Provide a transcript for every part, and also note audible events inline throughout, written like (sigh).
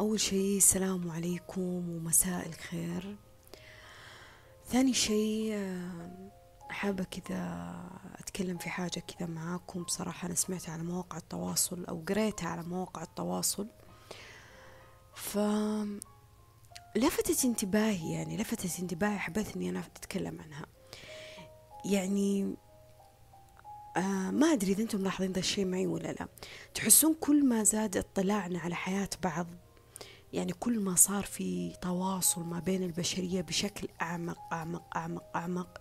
أول شيء السلام عليكم ومساء الخير. ثاني شيء آه، حابة كذا أتكلم في حاجة كذا معاكم. بصراحة أنا سمعت على مواقع التواصل أو قريتها على مواقع التواصل. ف لفتت انتباهي يعني لفتت انتباهي حبيت إني أنا أتكلم عنها. يعني آه ما أدري إذا أنتم ملاحظين ذا الشيء معي ولا لا. تحسون كل ما زاد اطلاعنا على حياة بعض يعني كل ما صار في تواصل ما بين البشرية بشكل أعمق أعمق أعمق أعمق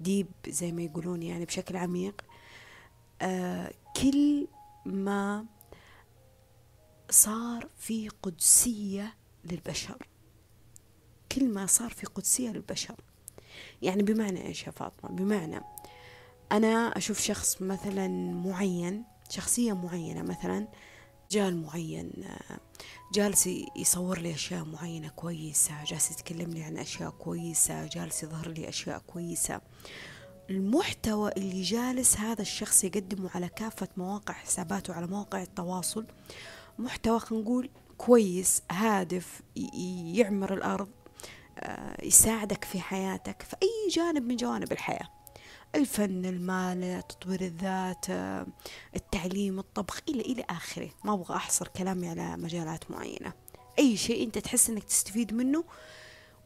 ديب زي ما يقولون يعني بشكل عميق آه كل ما صار في قدسية للبشر. كل ما صار في قدسية للبشر. يعني بمعنى إيش يا فاطمة؟ بمعنى أنا أشوف شخص مثلا معين شخصية معينة مثلا رجال معين جالس يصور لي أشياء معينة كويسة جالس يتكلم لي عن أشياء كويسة جالس يظهر لي أشياء كويسة. المحتوى اللي جالس هذا الشخص يقدمه على كافة مواقع حساباته على مواقع التواصل محتوى نقول كويس هادف يعمر الأرض آه، يساعدك في حياتك في أي جانب من جوانب الحياة. الفن المال تطوير الذات التعليم الطبخ إلى إلى آخره. ما أبغى أحصر كلامي على مجالات معينة. أي شيء أنت تحس أنك تستفيد منه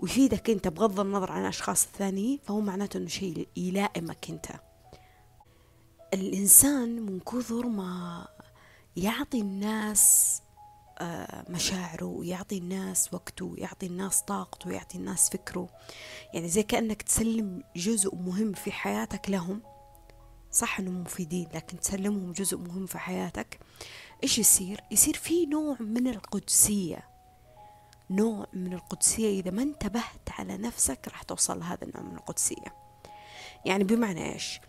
ويفيدك أنت بغض النظر عن الأشخاص الثانيين فهو معناته أنه شيء يلائمك أنت. الإنسان من كثر ما يعطي الناس مشاعره ويعطي الناس وقته ويعطي الناس طاقته ويعطي الناس فكره. يعني زي كأنك تسلم جزء مهم في حياتك لهم. صح إنهم مفيدين لكن تسلمهم جزء مهم في حياتك. إيش يصير؟ يصير في نوع من القدسية. نوع من القدسية. إذا ما انتبهت على نفسك راح توصل لهذا النوع من القدسية. يعني بمعنى إيش؟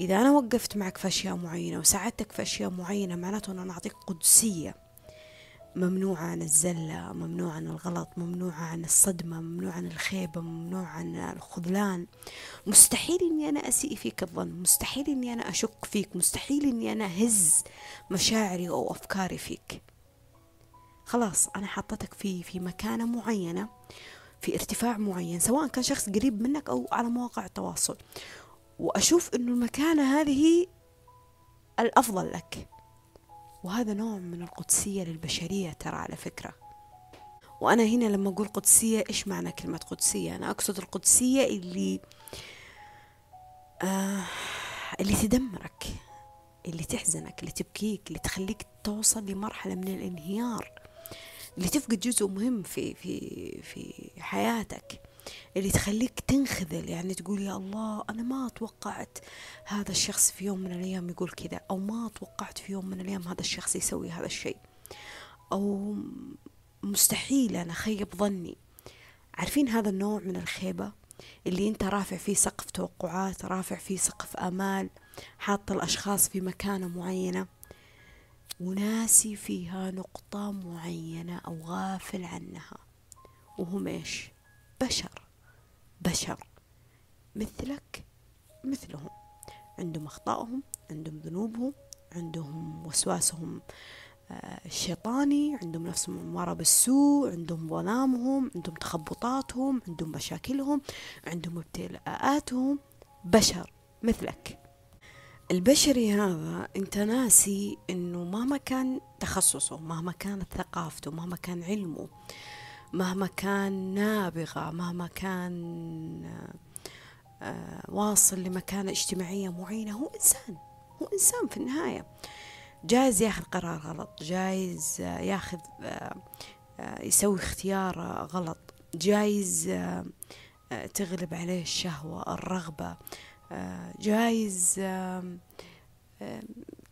إذا أنا وقفت معك في أشياء معينة وساعدتك في أشياء معينة معناته أنا أعطيك قدسية. ممنوع عن الزلة ممنوع عن الغلط ممنوع عن الصدمة ممنوع عن الخيبة ممنوع عن الخذلان. مستحيل إني أنا أسيء فيك الظن مستحيل إني أنا أشك فيك مستحيل إني أنا أهز مشاعري أو أفكاري فيك. خلاص أنا حطتك في في مكانة معينة في ارتفاع معين سواء كان شخص قريب منك أو على مواقع التواصل. وأشوف إنه المكانة هذه الأفضل لك. وهذا نوع من القدسية للبشرية ترى على فكرة. وأنا هنا لما أقول قدسية إيش معنى كلمة قدسية؟ أنا أقصد القدسية اللي آه اللي تدمرك اللي تحزنك اللي تبكيك اللي تخليك توصل لمرحلة من الانهيار اللي تفقد جزء مهم في في في حياتك. اللي تخليك تنخذل يعني تقول يا الله أنا ما توقعت هذا الشخص في يوم من الأيام يقول كذا أو ما توقعت في يوم من الأيام هذا الشخص يسوي هذا الشيء. أو مستحيل أنا خيب ظني. عارفين هذا النوع من الخيبة؟ اللي أنت رافع فيه سقف توقعات رافع فيه سقف آمال حاط الأشخاص في مكانة معينة. وناسي فيها نقطة معينة أو غافل عنها. وهم إيش؟ بشر بشر مثلك مثلهم. عندهم أخطائهم عندهم ذنوبهم عندهم وسواسهم آه، الشيطاني عندهم نفسهم أمارة بالسوء عندهم ظلامهم عندهم تخبطاتهم عندهم مشاكلهم عندهم ابتلاءاتهم. بشر مثلك. البشري هذا أنت ناسي إنه مهما كان تخصصه مهما كانت ثقافته مهما كان علمه مهما كان نابغة مهما كان آه، واصل لمكانة اجتماعية معينة هو إنسان هو إنسان في النهاية. جايز ياخذ قرار غلط جايز ياخذ آه، آه، يسوي اختيار غلط. جايز تغلب عليه الشهوة الرغبة. جايز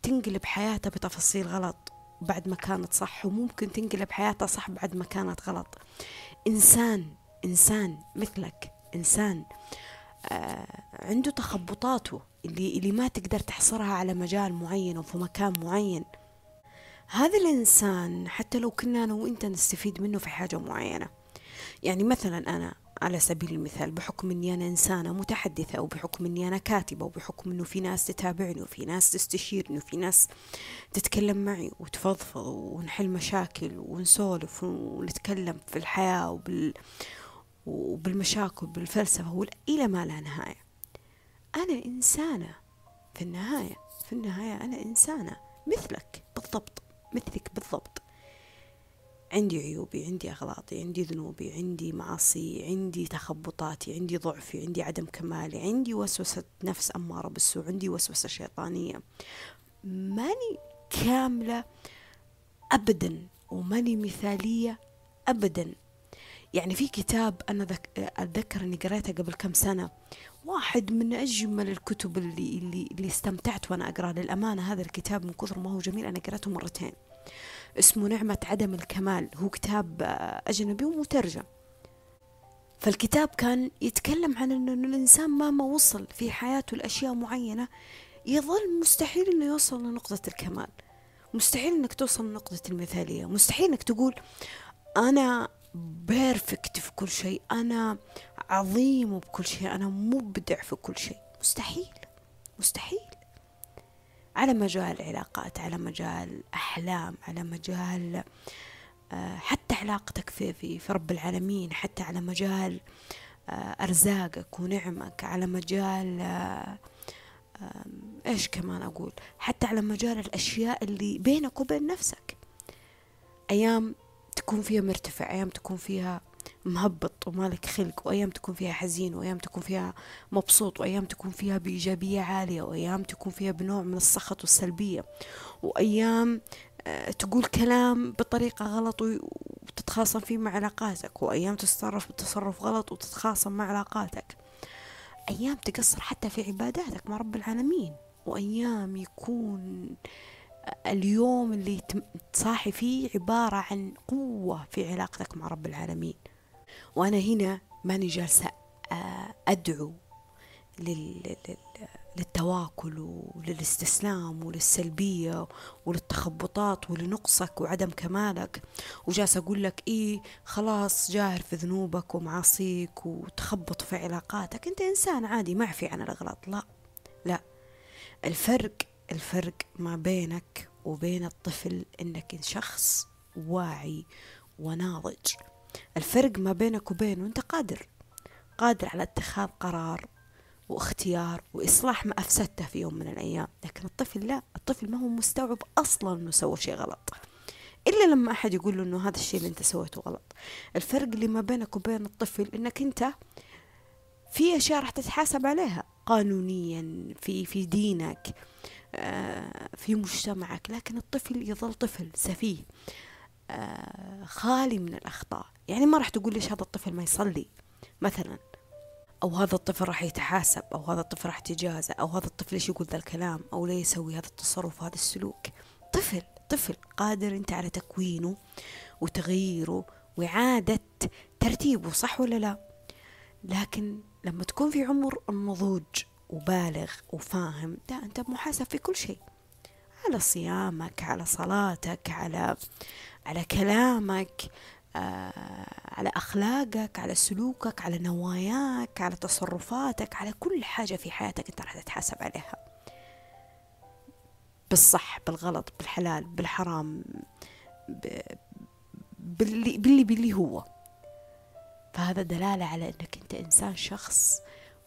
تنقلب حياته بتفاصيل غلط. بعد ما كانت صح وممكن تنقلب حياتها صح بعد ما كانت غلط. إنسان إنسان مثلك إنسان آه عنده تخبطاته اللي, اللي ما تقدر تحصرها على مجال معين أو في مكان معين. هذا الإنسان حتى لو كنا أنا وإنت نستفيد منه في حاجة معينة. يعني مثلا أنا على سبيل المثال بحكم إني أنا إنسانة متحدثة أو بحكم إني أنا كاتبة وبحكم إنه في ناس تتابعني وفي ناس تستشيرني وفي ناس تتكلم معي وتفضفض ونحل مشاكل ونسولف ونتكلم في الحياة وبال وبالمشاكل بالفلسفة إلى ما لا نهاية. أنا إنسانة في النهاية في النهاية أنا إنسانة مثلك بالضبط مثلك بالضبط. عندي عيوبي عندي أغلاطي عندي ذنوبي عندي معاصي عندي تخبطاتي عندي ضعفي عندي عدم كمالي عندي وسوسة نفس أمارة بالسوء عندي وسوسة شيطانية. ماني كاملة أبدا وماني مثالية أبدا. يعني في كتاب أنا ذك... أتذكر إني قريته قبل كم سنة. واحد من أجمل الكتب اللي اللي اللي استمتعت وأنا أقرأ للأمانة. هذا الكتاب من كثر ما هو جميل أنا قرأته مرتين. اسمه نعمة عدم الكمال. هو كتاب أجنبي ومترجم. فالكتاب كان يتكلم عن أنه الإنسان مهما وصل في حياته لأشياء معينة يظل مستحيل أنه يوصل لنقطة الكمال. مستحيل أنك توصل لنقطة المثالية. مستحيل أنك تقول أنا بيرفكت في كل شيء أنا عظيم بكل شيء أنا مبدع في كل شيء. مستحيل. مستحيل. على مجال علاقات على مجال أحلام على مجال آه، حتى علاقتك في, في, في رب العالمين حتى على مجال آه، أرزاقك ونعمك على مجال آه، إيش كمان أقول؟ حتى على مجال الأشياء اللي بينك وبين نفسك. أيام تكون فيها مرتفع أيام تكون فيها مهبط ومالك خلق وأيام تكون فيها حزين وأيام تكون فيها مبسوط وأيام تكون فيها بإيجابية عالية وأيام تكون فيها بنوع من السخط والسلبية. وأيام آه، تقول كلام بطريقة غلط وتتخاصم فيه مع علاقاتك وأيام تتصرف بتصرف غلط وتتخاصم مع علاقاتك. أيام تقصر حتى في عباداتك مع رب العالمين. وأيام يكون اليوم اللي تصاحي فيه عبارة عن قوة في علاقتك مع رب العالمين. وأنا هنا ماني جالسة أدعو للتواكل وللاستسلام وللسلبية وللتخبطات ولنقصك وعدم كمالك. وجالسة أقول لك إيه خلاص جاهر في ذنوبك ومعاصيك وتخبط في علاقاتك. أنت إنسان عادي معفي عن الأغلاط. لا لا. الفرق الفرق ما بينك وبين الطفل إنك شخص واعي وناضج. الفرق ما بينك وبينه أنت قادر. قادر على اتخاذ قرار واختيار وإصلاح ما أفسدته في يوم من الأيام. لكن الطفل لا الطفل ما هو مستوعب أصلا إنه سوى شيء غلط. إلا لما أحد يقول له إنه هذا الشيء اللي أنت سويته غلط. الفرق اللي ما بينك وبين الطفل إنك أنت في أشياء راح تتحاسب عليها. قانونيا في في دينك آه، في مجتمعك. لكن الطفل يظل طفل سفيه. خالي من الأخطاء. يعني ما راح تقول ليش هذا الطفل ما يصلي مثلا. أو هذا الطفل راح يتحاسب أو هذا الطفل راح يتجازى أو هذا الطفل ليش يقول ذا الكلام أو ليه يسوي هذا التصرف وهذا السلوك. طفل طفل قادر أنت على تكوينه وتغييره وإعادة ترتيبه صح ولا لا؟ لكن لما تكون في عمر النضوج وبالغ وفاهم ده أنت محاسب في كل شيء. على صيامك على صلاتك على على كلامك آه على أخلاقك على سلوكك على نواياك على تصرفاتك على كل حاجة في حياتك أنت راح تتحاسب عليها. بالصح بالغلط بالحلال بالحرام باللي, باللي باللي هو. فهذا دلالة على أنك أنت إنسان شخص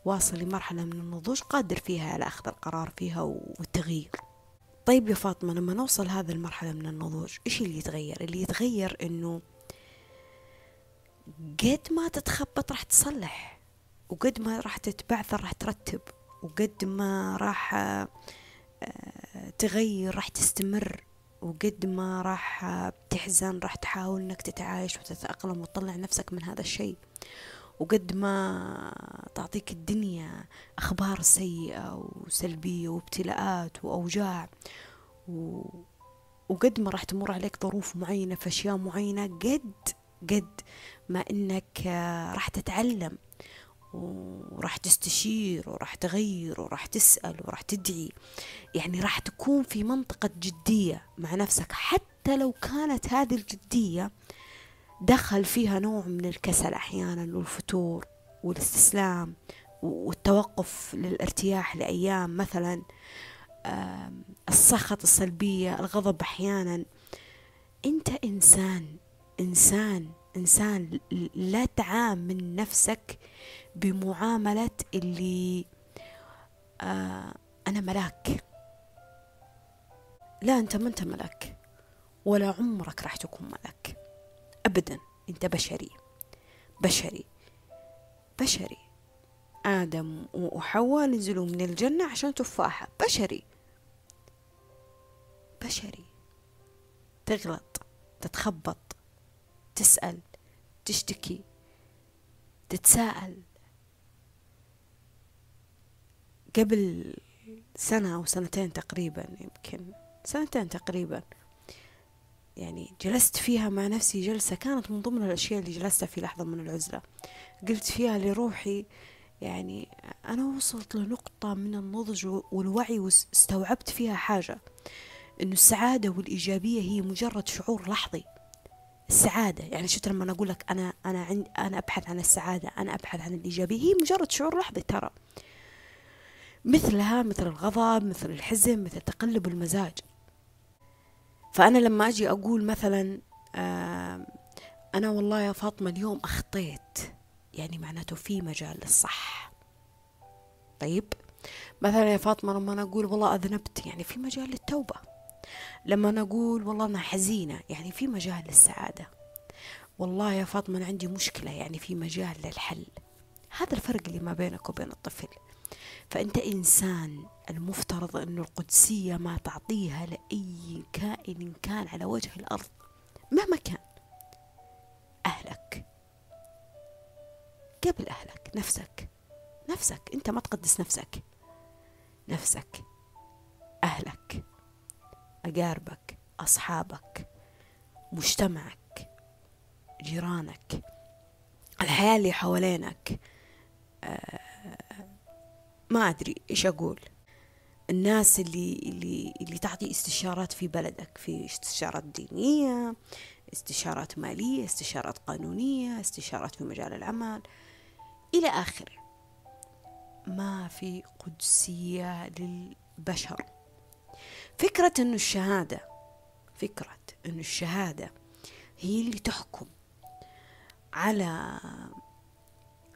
واصل لمرحلة من النضوج قادر فيها على أخذ القرار فيها والتغيير. طيب يا فاطمة لما نوصل هذه المرحلة من النضوج إيش اللي يتغير؟ اللي يتغير إنه قد ما تتخبط راح تصلح وقد ما راح تتبعثر راح ترتب وقد ما راح آه، تغير راح تستمر وقد ما راح تحزن راح تحاول إنك تتعايش وتتأقلم وتطلع نفسك من هذا الشيء. وقد ما تعطيك الدنيا أخبار سيئة وسلبية وابتلاءات وأوجاع و... وقد ما راح تمر عليك ظروف معينة في أشياء معينة قد قد ما إنك راح تتعلم وراح تستشير وراح تغير وراح تسأل وراح تدعي. يعني راح تكون في منطقة جدية مع نفسك. حتى لو كانت هذه الجدية دخل فيها نوع من الكسل أحيانا والفتور والاستسلام والتوقف للارتياح لأيام مثلا السخط السلبية الغضب أحيانا. أنت إنسان إنسان إنسان لا تعامل نفسك بمعاملة اللي آه أنا ملاك. لا أنت ما أنت ملاك ولا عمرك راح تكون ملاك. أبدا. أنت بشري. بشري. بشري. آدم وحواء نزلوا من الجنة عشان تفاحة. بشري. بشري. تغلط. تتخبط. تسأل. تشتكي. تتساءل. قبل سنة أو سنتين تقريبا يمكن. سنتين تقريبا. يعني جلست فيها مع نفسي جلسة كانت من ضمن الأشياء اللي جلستها في لحظة من العزلة. قلت فيها لروحي يعني أنا وصلت لنقطة من النضج والوعي واستوعبت فيها حاجة إنه السعادة والإيجابية هي مجرد شعور لحظي. السعادة يعني شفت لما أنا أقول لك أنا أنا عند أنا أبحث عن السعادة أنا أبحث عن الإيجابية هي مجرد شعور لحظي ترى. مثلها مثل الغضب مثل الحزن مثل تقلب المزاج. فأنا لما أجي أقول مثلا أنا والله يا فاطمة اليوم أخطيت. يعني معناته في مجال للصح. طيب؟ مثلا يا فاطمة لما أنا أقول والله أذنبت يعني في مجال للتوبة. لما نقول والله أنا حزينة يعني في مجال للسعادة. والله يا فاطمة أنا عندي مشكلة يعني في مجال للحل. هذا الفرق اللي ما بينك وبين الطفل. فأنت إنسان المفترض أن القدسية ما تعطيها لأي كائن كان على وجه الأرض مهما كان. أهلك. قبل أهلك. نفسك. نفسك. أنت ما تقدس نفسك. نفسك. أهلك. أقاربك. أصحابك. مجتمعك. جيرانك. الحياة اللي حوالينك. آه ما أدري إيش أقول. الناس اللي اللي اللي تعطي استشارات في بلدك في استشارات دينية استشارات مالية استشارات قانونية استشارات في مجال العمل إلى آخره ما في قدسية للبشر. فكرة أن الشهادة فكرة أن الشهادة هي اللي تحكم على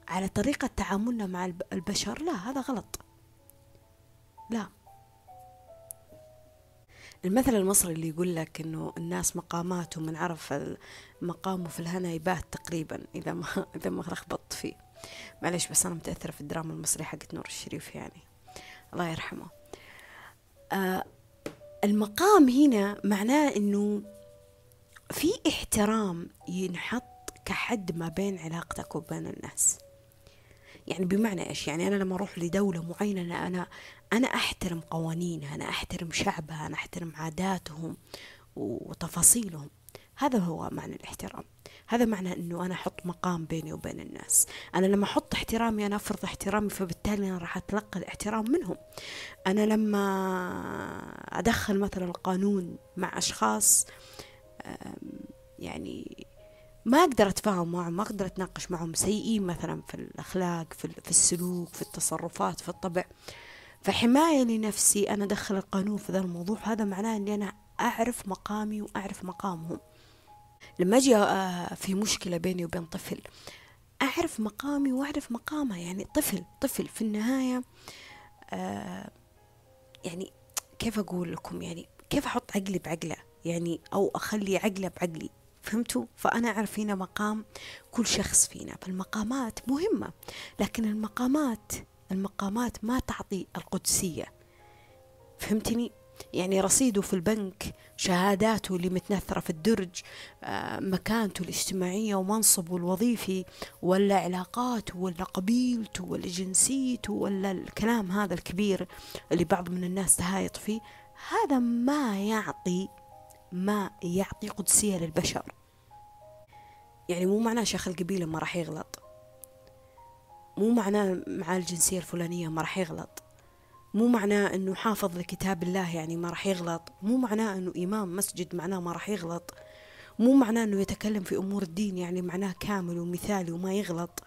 على طريقة تعاملنا مع البشر لا هذا غلط. لا. المثل المصري اللي يقول لك إنه الناس مقامات ومن عرف مقامه في الهنا يبات تقريبا إذا ما (laughs) إذا ما لخبطت فيه. معلش بس أنا متأثرة في الدراما المصرية حقت نور الشريف يعني. الله يرحمه. آه المقام هنا معناه إنه في احترام ينحط كحد ما بين علاقتك وبين الناس. يعني بمعنى إيش؟ يعني أنا لما أروح لدولة معينة أنا أنا أحترم قوانينها أنا أحترم شعبها أنا أحترم عاداتهم وتفاصيلهم. هذا هو معنى الاحترام. هذا معنى إنه أنا أحط مقام بيني وبين الناس. أنا لما أحط احترامي أنا أفرض احترامي فبالتالي أنا راح أتلقى الاحترام منهم. أنا لما أدخل مثلا القانون مع أشخاص يعني ما أقدر أتفاهم معهم ما أقدر أتناقش معهم. سيئين مثلا في الأخلاق في, في السلوك في التصرفات في الطبع. فحماية لنفسي أنا أدخل القانون في ذا الموضوع. هذا معناه أني أنا أعرف مقامي وأعرف مقامهم. لما أجي في مشكلة بيني وبين طفل أعرف مقامي وأعرف مقامه. يعني طفل طفل في النهاية يعني كيف أقول لكم؟ يعني كيف أحط عقلي بعقله؟ يعني أو أخلي عقله بعقلي؟ فهمتوا؟ فأنا أعرف هنا مقام كل شخص فينا فالمقامات مهمة لكن المقامات المقامات ما تعطي القدسية. فهمتني؟ يعني رصيده في البنك شهاداته اللي متنثرة في الدرج آه، مكانته الاجتماعية ومنصبه الوظيفي ولا علاقاته ولا قبيلته ولا جنسيته ولا الكلام هذا الكبير اللي بعض من الناس تهايط فيه هذا ما يعطي ما يعطي قدسية للبشر. يعني مو معناه شيخ القبيلة ما راح يغلط. مو معناه مع الجنسية الفلانية ما راح يغلط. مو معناه إنه حافظ لكتاب الله يعني ما راح يغلط. مو معناه إنه إمام مسجد معناه ما راح يغلط. مو معناه أنه يتكلم في أمور الدين يعني معناه كامل ومثالي وما يغلط.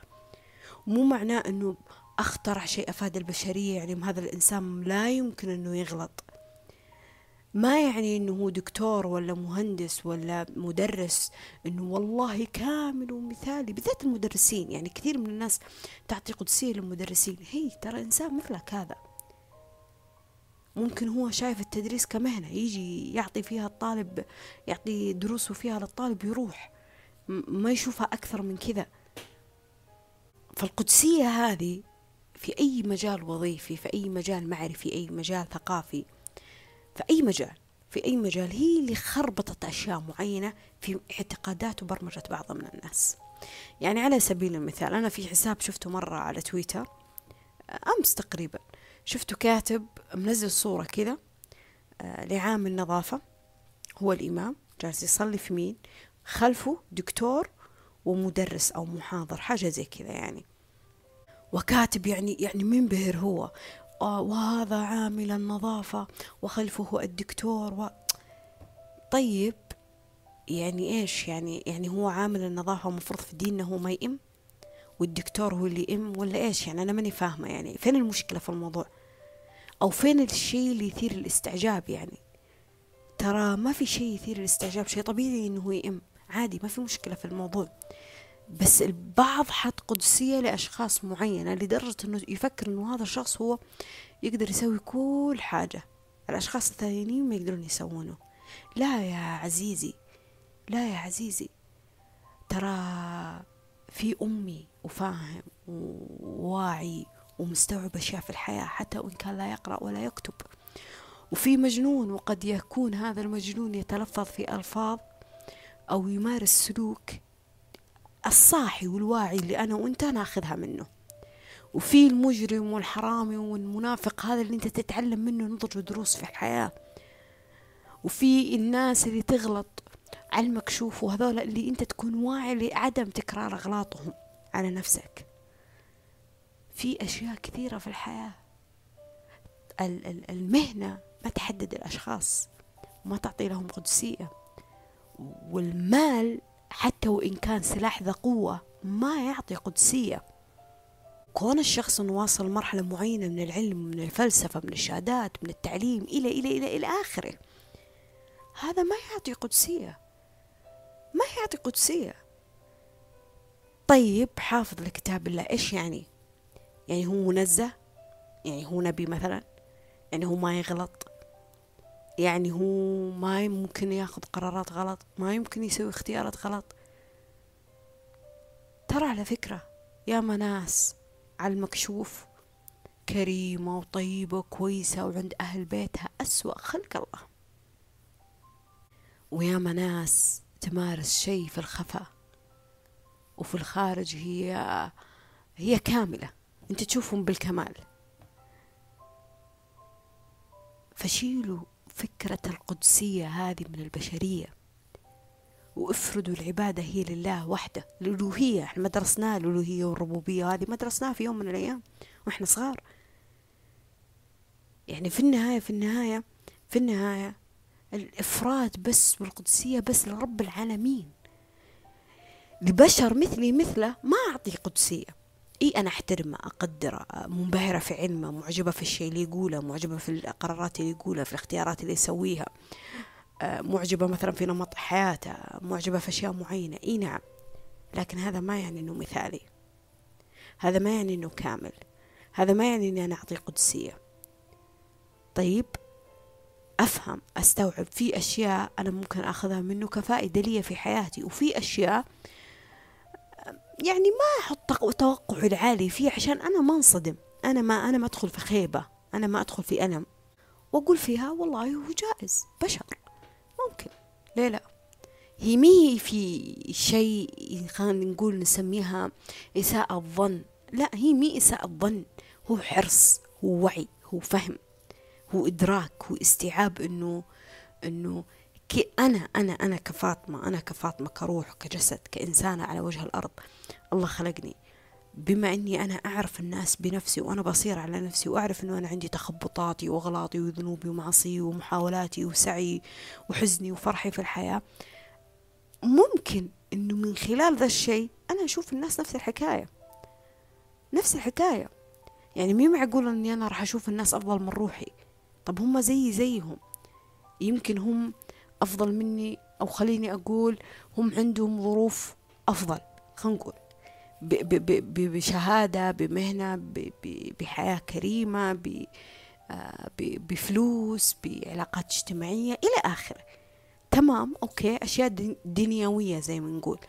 مو معناه أنه اخترع شيء أفاد البشرية يعني هذا الإنسان لا يمكن إنه يغلط. ما يعني إنه هو دكتور ولا مهندس ولا مدرس إنه والله كامل ومثالي بالذات المدرسين. يعني كثير من الناس تعطي قدسية للمدرسين. هي ترى إنسان مثلك هذا. ممكن هو شايف التدريس كمهنة يجي يعطي فيها الطالب يعطي دروسه فيها للطالب يروح. ما يشوفها أكثر من كذا. فالقدسية هذه في أي مجال وظيفي في أي مجال معرفي أي مجال ثقافي في أي مجال في أي مجال هي اللي خربطت أشياء معينة في اعتقادات وبرمجة بعض من الناس. يعني على سبيل المثال أنا في حساب شفته مرة على تويتر أمس تقريبا شفته كاتب منزل صورة كذا آه، لعامل نظافة هو الإمام جالس يصلي في مين؟ خلفه دكتور ومدرس أو محاضر حاجة زي كذا يعني. وكاتب يعني يعني منبهر هو. وهذا عامل النظافة وخلفه الدكتور و... طيب يعني إيش؟ يعني يعني هو عامل النظافة مفروض في ديننا هو ما يئم؟ والدكتور هو اللي يئم؟ ولا إيش؟ يعني أنا ماني فاهمة يعني فين المشكلة في الموضوع؟ أو فين الشيء اللي يثير الاستعجاب يعني؟ ترى ما في شيء يثير الاستعجاب شيء طبيعي إنه هو يئم. عادي ما في مشكلة في الموضوع. بس البعض حط قدسية لأشخاص معينة لدرجة أنه يفكر أنه هذا الشخص هو يقدر يسوي كل حاجة. الأشخاص الثانيين ما يقدرون يسوونه. لا يا عزيزي لا يا عزيزي. ترى في أمي وفاهم وواعي ومستوعب أشياء في الحياة حتى وإن كان لا يقرأ ولا يكتب. وفي مجنون وقد يكون هذا المجنون يتلفظ في ألفاظ أو يمارس سلوك الصاحي والواعي اللي أنا وأنت ناخذها منه. وفي المجرم والحرامي والمنافق هذا اللي أنت تتعلم منه نضج ودروس في الحياة. وفي الناس اللي تغلط على المكشوف وهذول اللي أنت تكون واعي لعدم تكرار أغلاطهم على نفسك. في أشياء كثيرة في الحياة. المهنة ما تحدد الأشخاص وما تعطي لهم قدسية. والمال حتى وإن كان سلاح ذا قوة ما يعطي قدسية. كون الشخص إنه واصل مرحلة معينة من العلم من الفلسفة من الشهادات من التعليم إلى إلى إلى إلى آخره هذا ما يعطي قدسية. ما يعطي قدسية. طيب حافظ لكتاب الله إيش يعني؟ يعني هو منزه؟ يعني هو نبي مثلا؟ يعني هو ما يغلط؟ يعني هو ما يمكن ياخذ قرارات غلط ما يمكن يسوي اختيارات غلط. ترى على فكرة يا ناس على المكشوف كريمة وطيبة وكويسة وعند أهل بيتها أسوأ خلق الله. ويا ناس تمارس شيء في الخفاء وفي الخارج هي هي كاملة. انت تشوفهم بالكمال. فشيلوا فكرة القدسية هذه من البشرية. وافردوا العبادة هي لله وحده الألوهية. إحنا ما درسناها الألوهية والربوبية هذه ما درسناها في يوم من الأيام وإحنا صغار. يعني في النهاية في النهاية في النهاية الإفراد بس بالقدسية بس لرب العالمين. لبشر مثلي مثله ما أعطي قدسية. اي أنا احترمه اقدره منبهرة في علمه معجبة في الشيء اللي يقوله معجبة في القرارات اللي يقولها في الاختيارات اللي يسويها. آه، معجبة مثلا في نمط حياته معجبة في أشياء معينة. إي نعم لكن هذا ما يعني إنه مثالي. هذا ما يعني إنه كامل. هذا ما يعني إني أنا أعطي قدسية. طيب أفهم أستوعب. في أشياء أنا ممكن أخذها منه كفائده لي في حياتي وفي أشياء يعني ما أحط توقع العالي فيه عشان أنا ما انصدم. أنا ما أنا ما أدخل في خيبة. أنا ما أدخل في ألم. وأقول فيها والله هو جائز. بشر. ممكن. ليه لا. هي مي في شيء خلينا نقول نسميها إساءة ظن لا هي مي إساءة ظن هو حرص هو وعي هو فهم هو إدراك هو استيعاب إنه إنه كي أنا أنا أنا كفاطمة أنا كفاطمة كروح كجسد كإنسانة على وجه الأرض الله خلقني. بما إني أنا أعرف الناس بنفسي وأنا بصير على نفسي وأعرف إنه أنا عندي تخبطاتي واغلاطي وذنوبي ومعصي ومحاولاتي وسعي وحزني وفرحي في الحياة ممكن إنه من خلال ذا الشيء أنا أشوف الناس نفس الحكاية. نفس الحكاية. يعني مي معقول إني أنا راح أشوف الناس أفضل من روحي؟ طب هم زيي زيهم. يمكن هم أفضل مني أو خليني أقول هم عندهم ظروف أفضل خلينا نقول. بشهادة بمهنة بحياة كريمة آه، بفلوس بعلاقات اجتماعية إلى آخره. تمام أوكي أشياء دنيوية زي ما نقول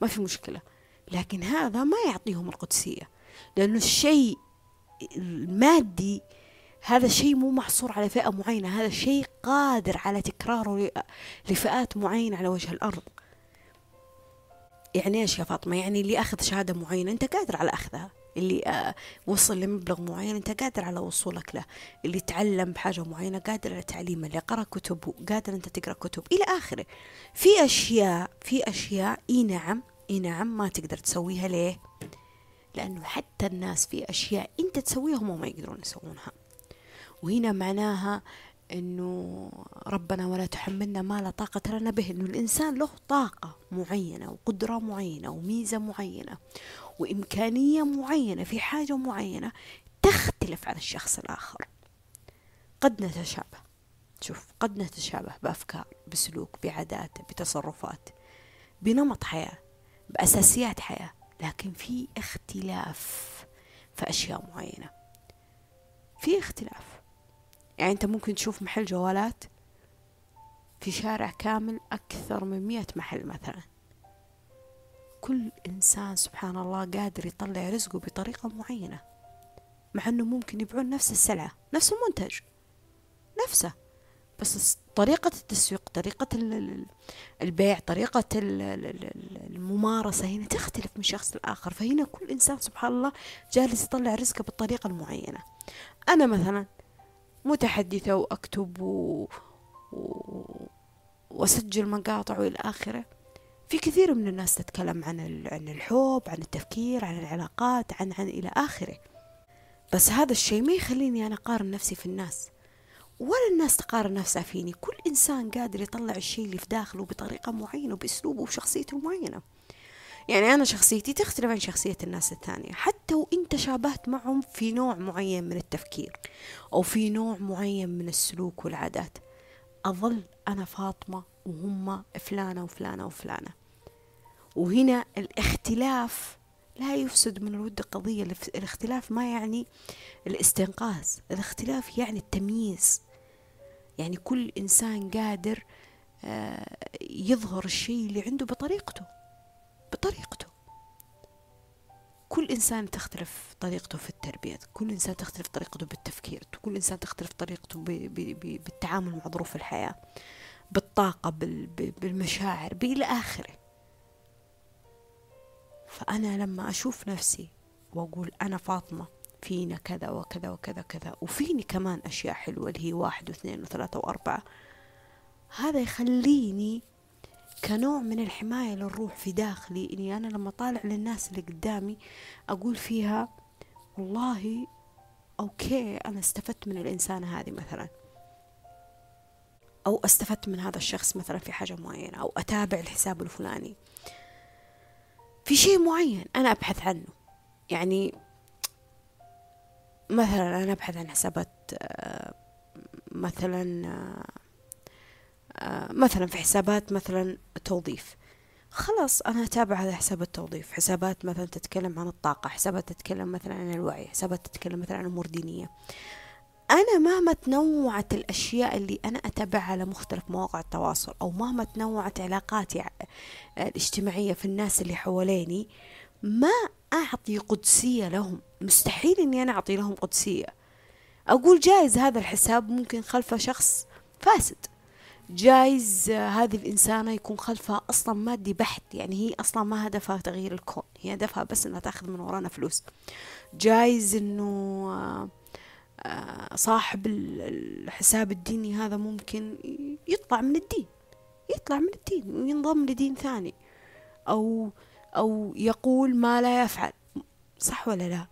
ما في مشكلة. لكن هذا ما يعطيهم القدسية لأنه الشيء المادي هذا شيء مو محصور على فئة معينة هذا شيء قادر على تكراره لفئات معينة على وجه الأرض. يعني إيش يا فاطمة؟ يعني اللي أخذ شهادة معينة أنت قادر على أخذها. اللي آه، وصل لمبلغ معين أنت قادر على وصولك له. اللي تعلم بحاجة معينة قادر على تعليمه اللي قرأ كتب قادر أنت تقرأ كتب. إلى آخره. في أشياء في أشياء إي نعم إي نعم ما تقدر تسويها ليه؟ لأنه حتى الناس في أشياء أنت تسويها هم ما يقدرون يسوونها. وهنا معناها إنه ربنا ولا تحملنا ما لا طاقة لنا به. إنه الإنسان له طاقة معينة وقدرة معينة وميزة معينة وإمكانية معينة في حاجة معينة تختلف عن الشخص الآخر. قد نتشابه. شوف قد نتشابه بأفكار بسلوك بعادات بتصرفات بنمط حياة بأساسيات حياة لكن في اختلاف في أشياء معينة. في اختلاف. يعني أنت ممكن تشوف محل جوالات في شارع كامل أكثر من مئة محل مثلا. كل إنسان سبحان الله قادر يطلع رزقه بطريقة معينة مع أنه ممكن يبيعون نفس السلعة نفس المنتج نفسه. بس طريقة التسويق طريقة البيع طريقة الممارسة هنا تختلف من شخص لآخر. فهنا كل إنسان سبحان الله جالس يطلع رزقه بالطريقة المعينة. أنا مثلا متحدثة وأكتب و... و... وأسجل مقاطع وإلى آخره. في كثير من الناس تتكلم عن عن الحب عن التفكير عن العلاقات عن عن إلى آخره. بس هذا الشيء ما يخليني أنا أقارن نفسي في الناس. ولا الناس تقارن نفسها فيني. كل إنسان قادر يطلع الشيء اللي في داخله بطريقة معينة وبأسلوبه وشخصيته معينة. يعني أنا شخصيتي تختلف عن شخصية الناس الثانية. حتى وإنت شابهت معهم في نوع معين من التفكير أو في نوع معين من السلوك والعادات. أظل أنا فاطمة وهم فلانة وفلانة وفلانة. وهنا الاختلاف لا يفسد من الود قضية الاختلاف ما يعني الاستنقاذ الاختلاف يعني التمييز. يعني كل إنسان قادر آه، يظهر الشيء اللي عنده بطريقته. بطريقته. كل إنسان تختلف طريقته في التربية كل إنسان تختلف طريقته بالتفكير كل إنسان تختلف طريقته ب ب ب بالتعامل مع ظروف الحياة بالطاقة بالمشاعر بإلى آخره. فأنا لما أشوف نفسي وأقول أنا فاطمة فينا كذا وكذا وكذا كذا وفيني كمان أشياء حلوة اللي هي واحد واثنين وثلاثة وأربعة هذا يخليني كنوع من الحماية للروح في داخلي إني أنا لما طالع للناس اللي قدامي أقول فيها والله أوكي أنا استفدت من الإنسانة هذه مثلا. أو استفدت من هذا الشخص مثلا في حاجة معينة أو أتابع الحساب الفلاني. في شيء معين أنا أبحث عنه. يعني مثلا أنا أبحث عن حسابات آه، مثلا آه، مثلا في حسابات مثلا توظيف. خلاص أنا أتابع هذا حساب التوظيف. حسابات مثلا تتكلم عن الطاقة حسابات تتكلم مثلا عن الوعي حسابات تتكلم مثلا عن أمور دينية. أنا مهما تنوعت الأشياء اللي أنا أتابعها على مختلف مواقع التواصل أو مهما تنوعت علاقاتي الاجتماعية في الناس اللي حواليني ما أعطي قدسية لهم. مستحيل إني أنا أعطي لهم قدسية. أقول جايز هذا الحساب ممكن خلفه شخص فاسد. جايز هذه الإنسانة يكون خلفها أصلا مادي بحت يعني هي أصلا ما هدفها تغيير الكون هي هدفها بس إنها تأخذ من ورانا فلوس. جايز إنه آه، صاحب الحساب الديني هذا ممكن يطلع من الدين يطلع من الدين وينضم لدين ثاني أو أو يقول ما لا يفعل. صح ولا لا؟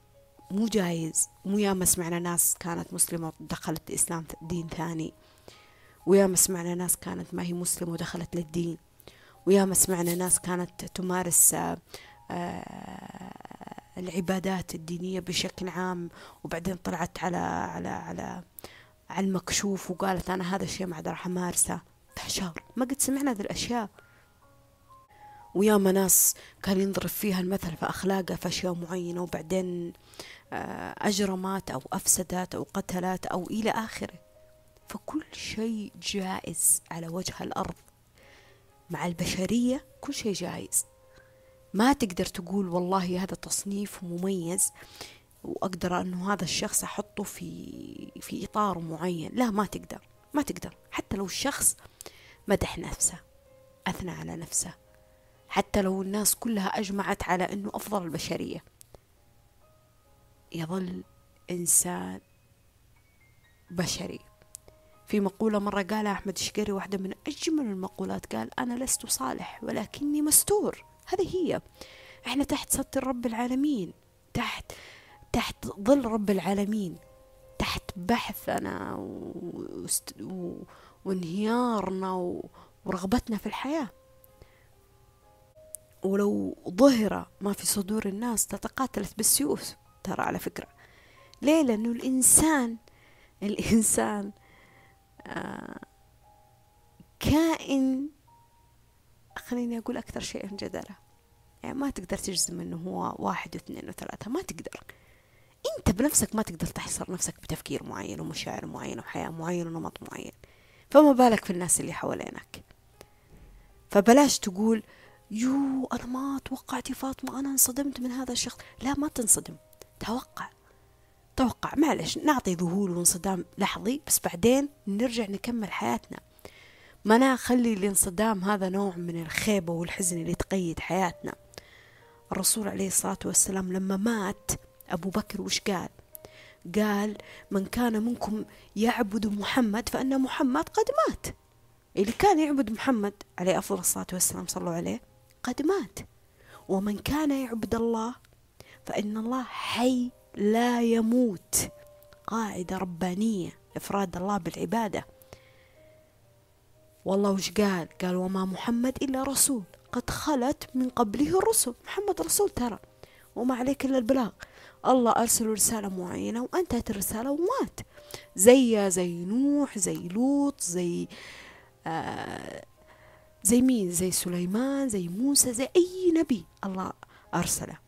مو جايز. مو ياما سمعنا ناس كانت مسلمة ودخلت الإسلام دين ثاني. وياما سمعنا ناس كانت ما هي مسلمة ودخلت للدين. وياما سمعنا ناس كانت تمارس العبادات الدينية بشكل عام. وبعدين طلعت على على على على المكشوف وقالت أنا هذا الشيء ما عاد راح أمارسه. تحشار ما قد سمعنا هذه الأشياء. وياما ناس كان ينضرب فيها المثل في أخلاقها في أشياء معينة. وبعدين آه، أجرمت أو أفسدت أو قتلت أو إلى آخره. فكل شيء جائز على وجه الأرض. مع البشرية كل شيء جائز. ما تقدر تقول والله هذا تصنيف مميز وأقدر أنه هذا الشخص أحطه في في إطار معين. لا ما تقدر ما تقدر. حتى لو الشخص مدح نفسه أثنى على نفسه. حتى لو الناس كلها أجمعت على أنه أفضل البشرية. يظل إنسان بشري. في مقولة مرة قالها أحمد الشقري واحدة من أجمل المقولات قال أنا لست صالح ولكني مستور هذه هي إحنا تحت ستر رب العالمين تحت تحت ظل رب العالمين تحت بحثنا. و... وانهيارنا و... ورغبتنا في الحياة ولو ظهر ما في صدور الناس تتقاتلت بالسيوف ترى على فكرة ليه لأنه الإنسان الإنسان كائن خليني أقول أكثر شيء جدلة. يعني ما تقدر تجزم أنه هو واحد واثنين وثلاثة ما تقدر. أنت بنفسك ما تقدر تحصر نفسك بتفكير معين ومشاعر معينة وحياة معينة ونمط معين. فما بالك في الناس اللي حوالينك. فبلاش تقول يو أنا ما توقعت فاطمة أنا انصدمت من هذا الشخص. لا ما تنصدم. توقع. توقع. معلش نعطي ذهول وانصدام لحظي بس بعدين نرجع نكمل حياتنا. ما نخلي الانصدام هذا نوع من الخيبة والحزن اللي تقيد حياتنا. الرسول عليه الصلاة والسلام لما مات أبو بكر وش قال؟ قال من كان منكم يعبد محمد فأن محمد قد مات. اللي كان يعبد محمد عليه أفضل الصلاة والسلام صلوا عليه قد مات. ومن كان يعبد الله فإن الله حي لا يموت. قاعدة ربانية إفراد الله بالعبادة. والله وش قال؟ قال وما محمد إلا رسول. قد خلت من قبله الرسل. محمد رسول ترى. وما عليك إلا البلاغ. الله أرسل رسالة معينة وأنتهت الرسالة ومات. زي زي نوح زي لوط زي آه زي مين؟ زي سليمان زي موسى زي أي نبي الله أرسله.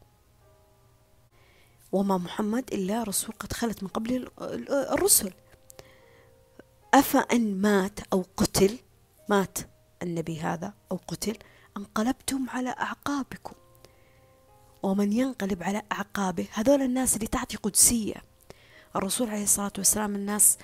وما محمد إلا رسول قد خلت من قبل الرسل. أفأن مات أو قتل مات النبي هذا أو قتل انقلبتم على أعقابكم. ومن ينقلب على أعقابه هذول الناس اللي تعطي قدسية. الرسول عليه الصلاة والسلام الناس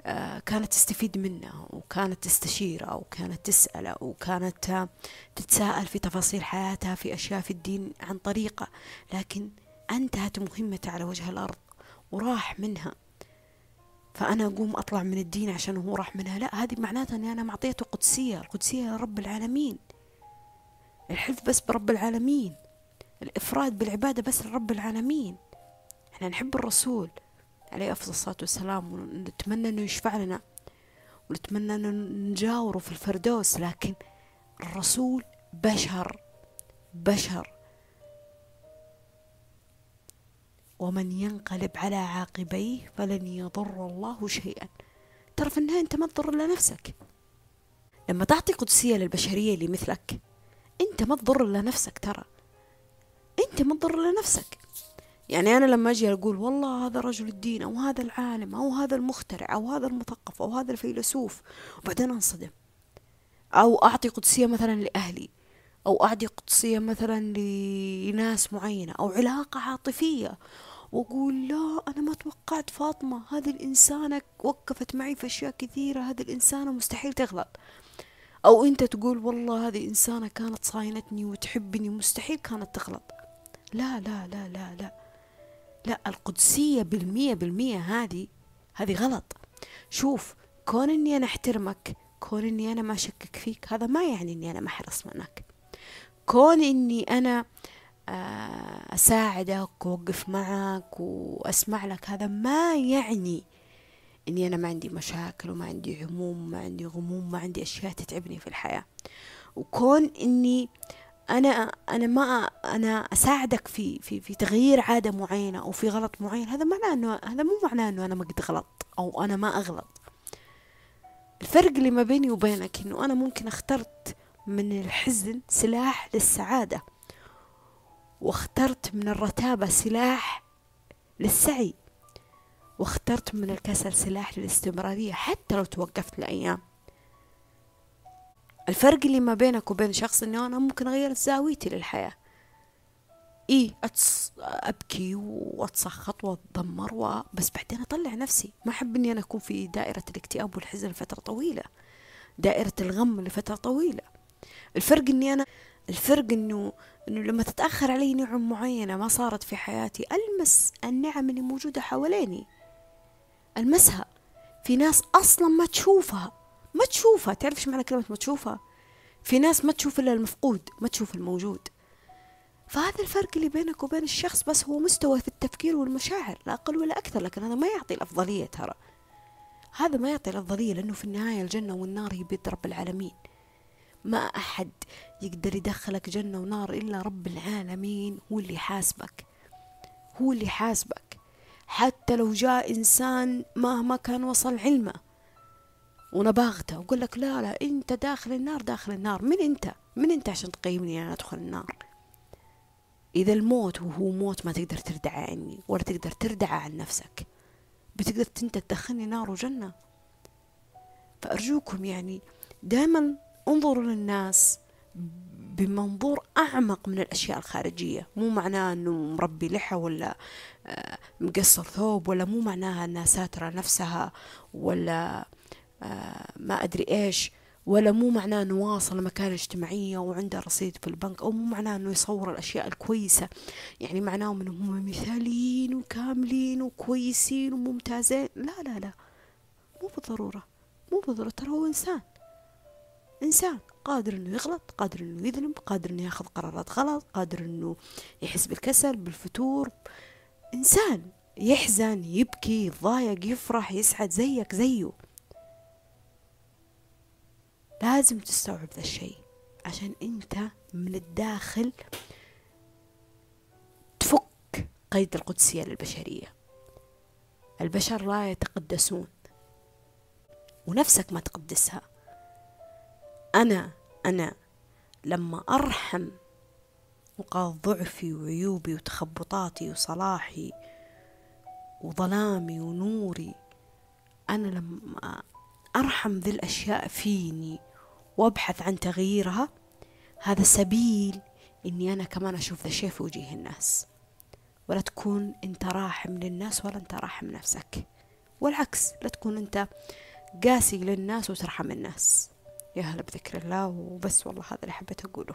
آه، كانت تستفيد منه وكانت تستشيره وكانت تسأله وكانت تتساءل في تفاصيل حياتها في أشياء في الدين عن طريقة. لكن أنتهت مهمته على وجه الأرض وراح منها. فأنا أقوم أطلع من الدين عشان هو راح منها. لا هذه معناتها أني أنا معطيته قدسية. القدسية لرب العالمين. الحلف بس برب العالمين. الإفراد بالعبادة بس لرب العالمين. إحنا نحب الرسول عليه أفضل الصلاة والسلام ونتمنى أنه يشفع لنا ونتمنى أنه نجاوره في الفردوس. لكن الرسول بشر بشر. ومن ينقلب على عاقبيه فلن يضر الله شيئا. ترى في النهاية أنت ما تضر إلا نفسك. لما تعطي قدسية للبشرية اللي مثلك أنت ما تضر إلا نفسك ترى. أنت ما تضر إلا نفسك. يعني أنا لما أجي أقول والله هذا رجل الدين أو هذا العالم أو هذا المخترع أو هذا المثقف أو هذا الفيلسوف وبعدين أنصدم. أو أعطي قدسية مثلا لأهلي أو أعطي قدسية مثلا لناس معينة أو علاقة عاطفية وأقول لا أنا ما توقعت فاطمة. هذه الإنسانة وقفت معي في أشياء كثيرة. هذه الإنسانة مستحيل تغلط. أو أنت تقول والله هذه إنسانة كانت صاينتني وتحبني مستحيل كانت تغلط. لا لا لا لا لا. لا القدسية بالمية بالمية هذه هذه غلط. شوف كون إني أنا أحترمك كون إني أنا ما أشكك فيك هذا ما يعني إني أنا ما أحرص منك. كون إني أنا آه، أساعدك وأوقف معك وأسمع لك. هذا ما يعني إني أنا ما عندي مشاكل وما عندي هموم ما عندي غموم ما عندي أشياء تتعبني في الحياة. وكون إني أنا أنا ما أنا أساعدك في في في تغيير عادة معينة أو في غلط معين هذا معناه إنه هذا مو معناه إنه أنا ما قد غلط أو أنا ما أغلط. الفرق اللي ما بيني وبينك إنه أنا ممكن أخترت من الحزن سلاح للسعادة. واخترت من الرتابة سلاح للسعي واخترت من الكسل سلاح للاستمرارية حتى لو توقفت لايام الفرق اللي ما بينك وبين شخص إنه أنا ممكن أغير زاويتي للحياة. إيه أتص... أبكي وأتسخط واتذمر و... بس بعدين أطلع نفسي. ما أحب إني أنا أكون في دائرة الاكتئاب والحزن لفترة طويلة. دائرة الغم لفترة طويلة. الفرق إني أنا الفرق إنه إنه لما تتأخر علي نعم معينة ما صارت في حياتي ألمس النعم اللي موجودة حواليني. ألمسها. في ناس أصلا ما تشوفها. ما تشوفها. تعرف إيش معنى كلمة ما تشوفها؟ في ناس ما تشوف إلا المفقود ما تشوف الموجود. فهذا الفرق اللي بينك وبين الشخص بس هو مستوى في التفكير والمشاعر لا أقل ولا أكثر لكن هذا ما يعطي الأفضلية ترى. هذا ما يعطي الأفضلية لأنه في النهاية الجنة والنار هي بيد رب العالمين. ما أحد يقدر يدخلك جنة ونار إلا رب العالمين هو اللي حاسبك هو اللي حاسبك حتى لو جاء إنسان مهما كان وصل علمه ونباغته وقول لك لا لا أنت داخل النار داخل النار. من أنت؟ من أنت عشان تقيمني أنا أدخل النار؟ إذا الموت وهو موت ما تقدر تردع عني ولا تقدر تردع عن نفسك. بتقدر أنت تدخلني نار وجنة؟ فأرجوكم يعني دائما انظروا للناس بمنظور أعمق من الأشياء الخارجية. مو معناه أنه مربي لحى ولا آه، مقصر ثوب ولا مو معناها أنها ساترة نفسها ولا آه، ما أدري إيش ولا مو معناه أنه واصل مكانة اجتماعية وعنده رصيد في البنك أو مو معناه أنه يصور الأشياء الكويسة. يعني معناه أنهم هم مثاليين وكاملين وكويسين وممتازين. لا لا لا. مو بالضرورة. مو بالضرورة. ترى هو إنسان. إنسان قادر إنه يغلط قادر إنه يذنب قادر إنه ياخذ قرارات غلط قادر إنه يحس بالكسل بالفتور. إنسان يحزن يبكي يتضايق يفرح يسعد زيك زيه. لازم تستوعب ذا الشيء عشان أنت من الداخل تفك قيد القدسية للبشرية. البشر لا يتقدسون ونفسك ما تقدسها. أنا أنا لما أرحم نقاط ضعفي وعيوبي وتخبطاتي وصلاحي وظلامي ونوري أنا لما أرحم ذي الأشياء فيني وأبحث عن تغييرها هذا سبيل إني أنا كمان أشوف ذا الشيء في وجيه الناس. ولا تكون أنت راحم للناس ولا أنت راحم نفسك. والعكس لا تكون أنت قاسي للناس وترحم الناس. يا هلا بذكر الله وبس والله هذا اللي حبيت أقوله.